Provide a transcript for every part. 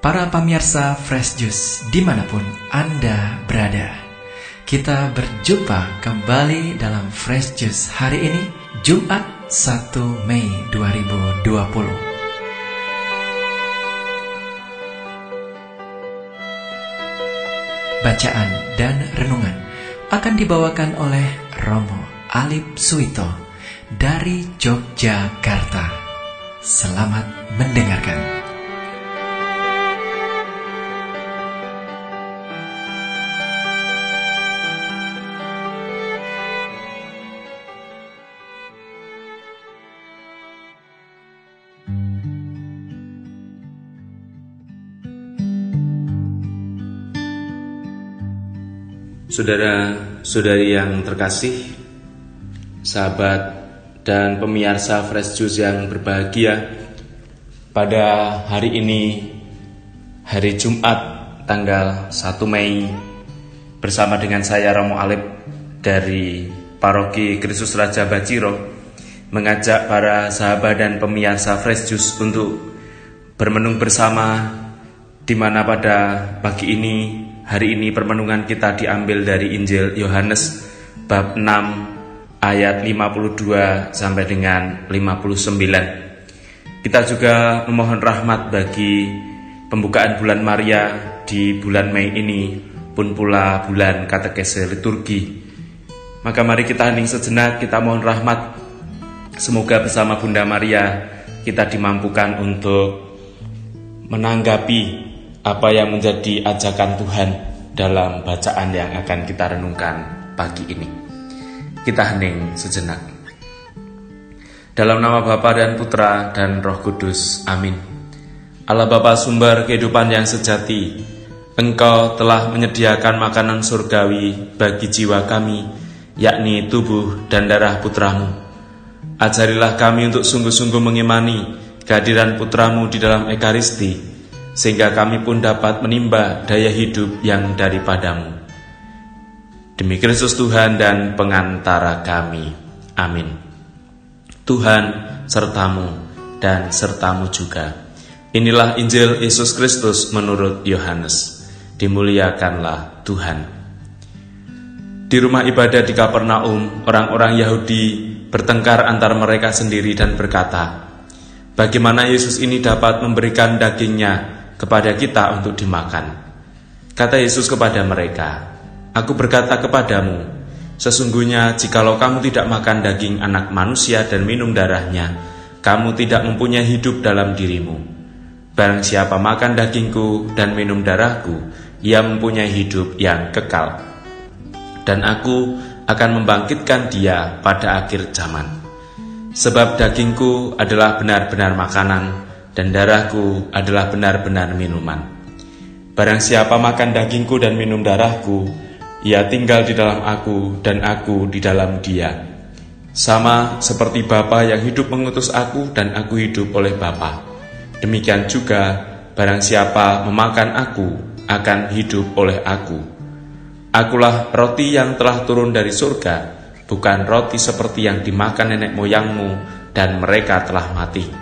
Para pemirsa Fresh Juice di mana pun Anda berada Kita berjumpa kembali dalam Fresh Juice hari ini Jumat 1 Mei 2020 Bacaan dan renungan akan dibawakan oleh Romo Alip Suito dari Yogyakarta. Selamat mendengarkan. Saudara-saudari yang terkasih, sahabat dan pemirsa Fresh Juice yang berbahagia, pada hari ini, hari Jumat tanggal 1 Mei, bersama dengan saya Romo Alip dari Paroki Kristus Raja Baciro, mengajak para sahabat dan pemirsa Fresh Juice untuk bermenung bersama di mana pada pagi ini Hari ini permenungan kita diambil dari Injil Yohanes bab 6 ayat 52 sampai dengan 59. Kita juga memohon rahmat bagi pembukaan bulan Maria di bulan Mei ini pun pula bulan katekese liturgi. Maka mari kita hening sejenak, kita mohon rahmat. Semoga bersama Bunda Maria kita dimampukan untuk menanggapi apa yang menjadi ajakan Tuhan dalam bacaan yang akan kita renungkan pagi ini. Kita hening sejenak. Dalam nama Bapa dan Putra dan Roh Kudus. Amin. Allah Bapa sumber kehidupan yang sejati, Engkau telah menyediakan makanan surgawi bagi jiwa kami, yakni tubuh dan darah putramu. Ajarilah kami untuk sungguh-sungguh mengimani kehadiran putramu di dalam Ekaristi, sehingga kami pun dapat menimba daya hidup yang daripadamu. Demi Kristus Tuhan dan pengantara kami. Amin. Tuhan sertamu dan sertamu juga. Inilah Injil Yesus Kristus menurut Yohanes. Dimuliakanlah Tuhan. Di rumah ibadah di Kapernaum, orang-orang Yahudi bertengkar antara mereka sendiri dan berkata, Bagaimana Yesus ini dapat memberikan dagingnya kepada kita untuk dimakan. Kata Yesus kepada mereka, Aku berkata kepadamu, sesungguhnya jikalau kamu tidak makan daging anak manusia dan minum darahnya, kamu tidak mempunyai hidup dalam dirimu. Barang siapa makan dagingku dan minum darahku, ia mempunyai hidup yang kekal. Dan aku akan membangkitkan dia pada akhir zaman. Sebab dagingku adalah benar-benar makanan, dan darahku adalah benar-benar minuman. Barang siapa makan dagingku dan minum darahku, ia tinggal di dalam aku dan aku di dalam dia. Sama seperti Bapa yang hidup mengutus aku dan aku hidup oleh Bapa. Demikian juga barang siapa memakan aku akan hidup oleh aku. Akulah roti yang telah turun dari surga, bukan roti seperti yang dimakan nenek moyangmu dan mereka telah mati.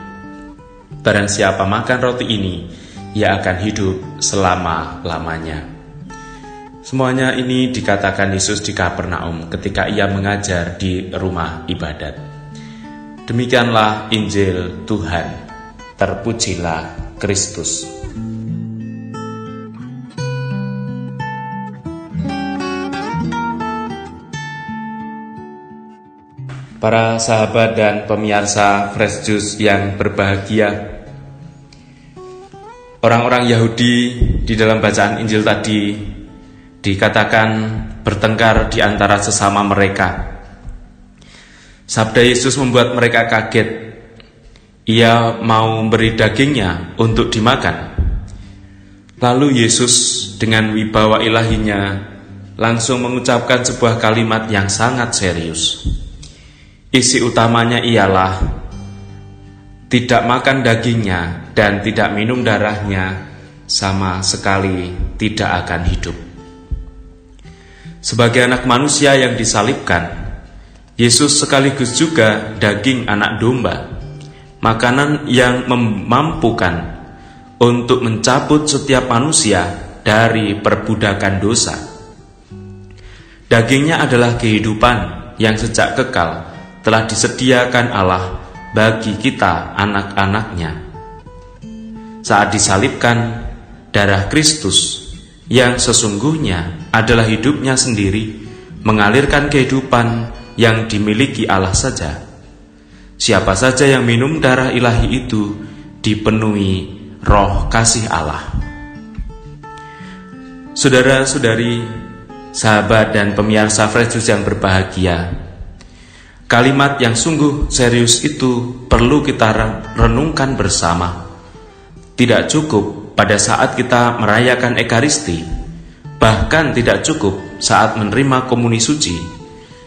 Barang siapa makan roti ini, ia akan hidup selama-lamanya. Semuanya ini dikatakan Yesus di Kapernaum ketika ia mengajar di rumah ibadat. Demikianlah Injil Tuhan. Terpujilah Kristus. Para sahabat dan pemirsa Fresh Juice yang berbahagia, Orang-orang Yahudi di dalam bacaan Injil tadi dikatakan bertengkar di antara sesama mereka. Sabda Yesus membuat mereka kaget. Ia mau memberi dagingnya untuk dimakan. Lalu Yesus dengan wibawa ilahinya langsung mengucapkan sebuah kalimat yang sangat serius. Isi utamanya ialah tidak makan dagingnya dan tidak minum darahnya, sama sekali tidak akan hidup. Sebagai anak manusia yang disalibkan, Yesus sekaligus juga daging anak domba, makanan yang memampukan untuk mencabut setiap manusia dari perbudakan dosa. Dagingnya adalah kehidupan yang sejak kekal telah disediakan Allah bagi kita anak-anaknya. Saat disalibkan, darah Kristus yang sesungguhnya adalah hidupnya sendiri mengalirkan kehidupan yang dimiliki Allah saja. Siapa saja yang minum darah ilahi itu dipenuhi roh kasih Allah. Saudara-saudari, sahabat dan pemirsa Fresh yang berbahagia, kalimat yang sungguh serius itu perlu kita renungkan bersama. Tidak cukup pada saat kita merayakan Ekaristi, bahkan tidak cukup saat menerima komuni suci,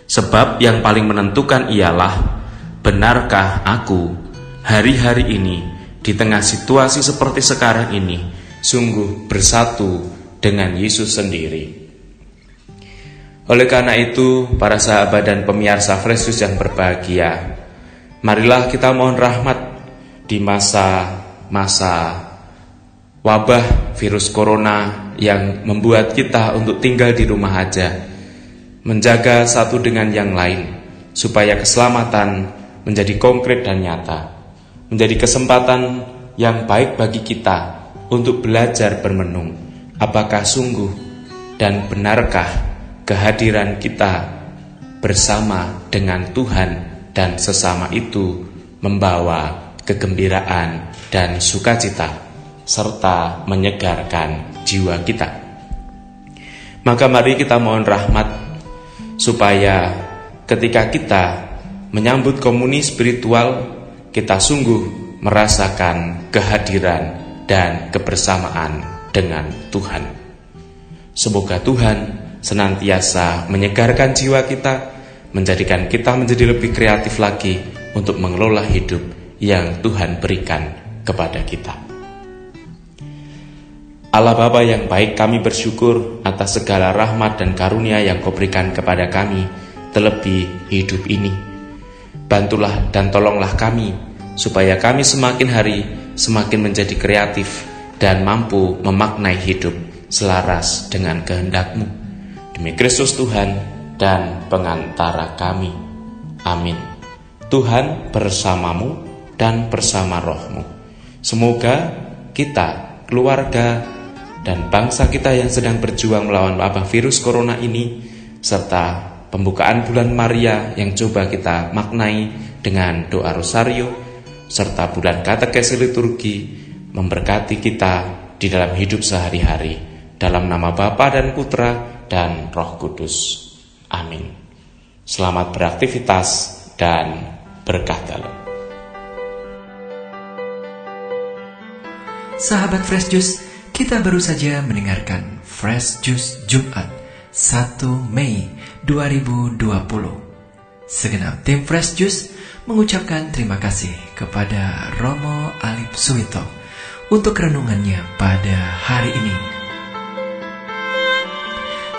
sebab yang paling menentukan ialah benarkah aku hari-hari ini di tengah situasi seperti sekarang ini sungguh bersatu dengan Yesus sendiri. Oleh karena itu, para sahabat dan pemirsa Yesus yang berbahagia, marilah kita mohon rahmat di masa-masa wabah virus corona yang membuat kita untuk tinggal di rumah aja, menjaga satu dengan yang lain, supaya keselamatan menjadi konkret dan nyata. Menjadi kesempatan yang baik bagi kita untuk belajar bermenung. Apakah sungguh dan benarkah kehadiran kita bersama dengan Tuhan dan sesama itu membawa kegembiraan dan sukacita serta menyegarkan jiwa kita. Maka mari kita mohon rahmat supaya ketika kita menyambut komuni spiritual kita sungguh merasakan kehadiran dan kebersamaan dengan Tuhan. Semoga Tuhan senantiasa menyegarkan jiwa kita, menjadikan kita menjadi lebih kreatif lagi untuk mengelola hidup yang Tuhan berikan kepada kita. Allah Bapa yang baik kami bersyukur atas segala rahmat dan karunia yang kau berikan kepada kami terlebih hidup ini Bantulah dan tolonglah kami, supaya kami semakin hari semakin menjadi kreatif dan mampu memaknai hidup selaras dengan kehendakmu. Demi Kristus Tuhan dan pengantara kami. Amin. Tuhan bersamamu dan bersama rohmu. Semoga kita, keluarga, dan bangsa kita yang sedang berjuang melawan wabah virus corona ini, serta pembukaan bulan Maria yang coba kita maknai dengan doa rosario serta bulan katekesi liturgi memberkati kita di dalam hidup sehari-hari dalam nama Bapa dan Putra dan Roh Kudus. Amin. Selamat beraktivitas dan berkah dalam. Sahabat Fresh Juice, kita baru saja mendengarkan Fresh Juice Jumat 1 Mei 2020. Segenap tim Fresh Juice mengucapkan terima kasih kepada Romo Alip Suwito untuk renungannya pada hari ini.